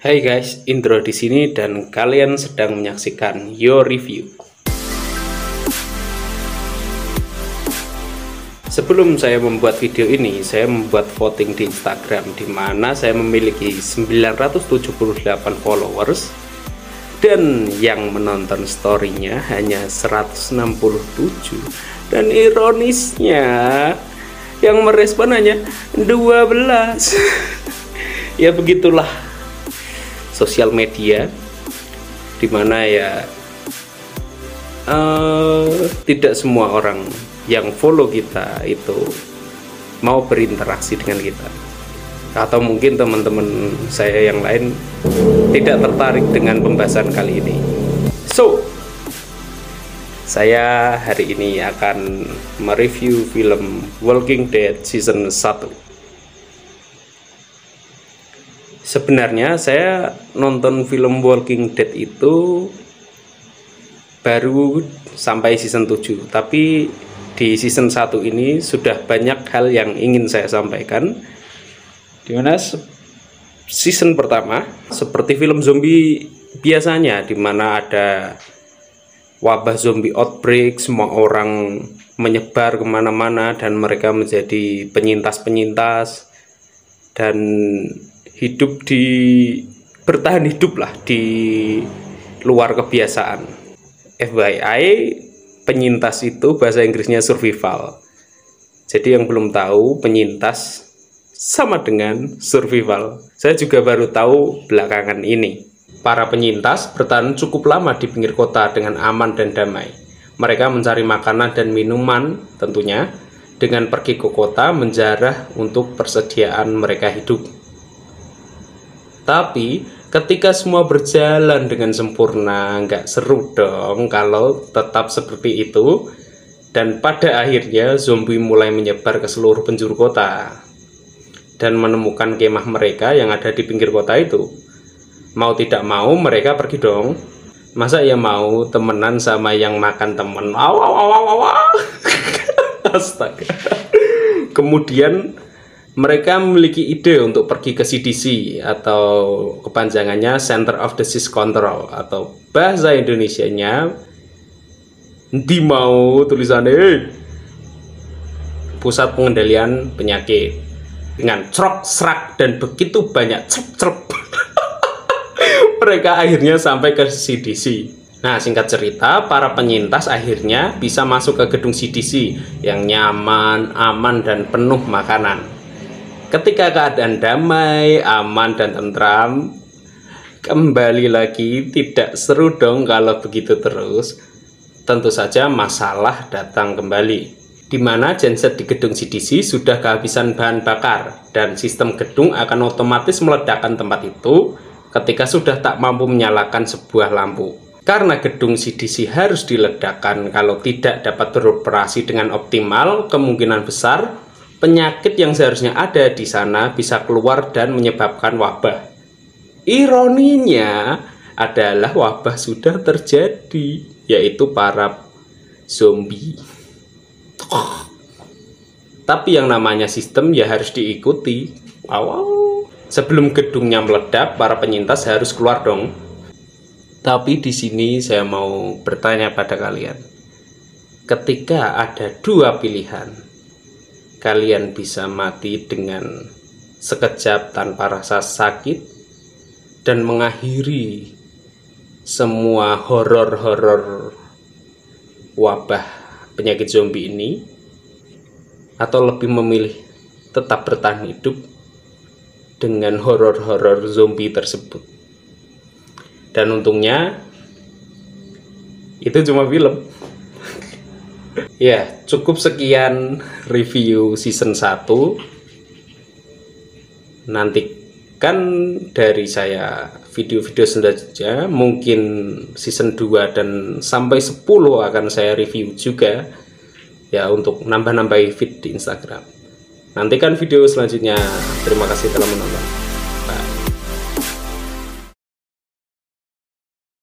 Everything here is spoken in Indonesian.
Hai guys, intro di sini dan kalian sedang menyaksikan Your Review. Sebelum saya membuat video ini, saya membuat voting di Instagram di mana saya memiliki 978 followers. Dan yang menonton storynya hanya 167 dan ironisnya yang merespon hanya 12 ya begitulah sosial media di mana ya uh, tidak semua orang yang follow kita itu mau berinteraksi dengan kita. Atau mungkin teman-teman saya yang lain tidak tertarik dengan pembahasan kali ini. So saya hari ini akan mereview film Walking Dead season 1 sebenarnya saya nonton film Walking Dead itu baru sampai season 7 tapi di season 1 ini sudah banyak hal yang ingin saya sampaikan. Di mana season pertama seperti film zombie biasanya di mana ada wabah zombie outbreak semua orang menyebar ke mana-mana dan mereka menjadi penyintas-penyintas. Dan hidup di bertahan hidup lah di luar kebiasaan. FYI, penyintas itu bahasa Inggrisnya survival. Jadi yang belum tahu penyintas sama dengan survival. Saya juga baru tahu belakangan ini. Para penyintas bertahan cukup lama di pinggir kota dengan aman dan damai. Mereka mencari makanan dan minuman tentunya dengan pergi ke kota menjarah untuk persediaan mereka hidup. Tapi ketika semua berjalan dengan sempurna, nggak seru dong kalau tetap seperti itu. Dan pada akhirnya zombie mulai menyebar ke seluruh penjuru kota dan menemukan kemah mereka yang ada di pinggir kota itu. Mau tidak mau mereka pergi dong. Masa ya mau temenan sama yang makan temen? Aw, aw, aw, aw. Astaga. Kemudian mereka memiliki ide untuk pergi ke CDC atau kepanjangannya Center of Disease Control atau bahasa Indonesianya di mau tulisannya pusat pengendalian penyakit. Dengan crok serak dan begitu banyak cep cep. Mereka akhirnya sampai ke CDC Nah, singkat cerita, para penyintas akhirnya bisa masuk ke gedung CDC yang nyaman, aman, dan penuh makanan. Ketika keadaan damai, aman dan tentram, kembali lagi tidak seru dong kalau begitu terus. Tentu saja masalah datang kembali. Di mana genset di gedung CDC sudah kehabisan bahan bakar dan sistem gedung akan otomatis meledakkan tempat itu ketika sudah tak mampu menyalakan sebuah lampu. Karena gedung CDC harus diledakkan kalau tidak dapat beroperasi dengan optimal, kemungkinan besar penyakit yang seharusnya ada di sana bisa keluar dan menyebabkan wabah. Ironinya adalah wabah sudah terjadi, yaitu para zombie. Tapi yang namanya sistem ya harus diikuti. Wow. Sebelum gedungnya meledak, para penyintas harus keluar dong. Tapi di sini saya mau bertanya pada kalian. Ketika ada dua pilihan, kalian bisa mati dengan sekejap tanpa rasa sakit dan mengakhiri semua horor-horor wabah penyakit zombie ini atau lebih memilih tetap bertahan hidup dengan horor-horor zombie tersebut. Dan untungnya itu cuma film Ya, cukup sekian review season 1. Nantikan dari saya video-video selanjutnya, mungkin season 2 dan sampai 10 akan saya review juga ya untuk nambah-nambah feed di Instagram. Nantikan video selanjutnya. Terima kasih telah menonton.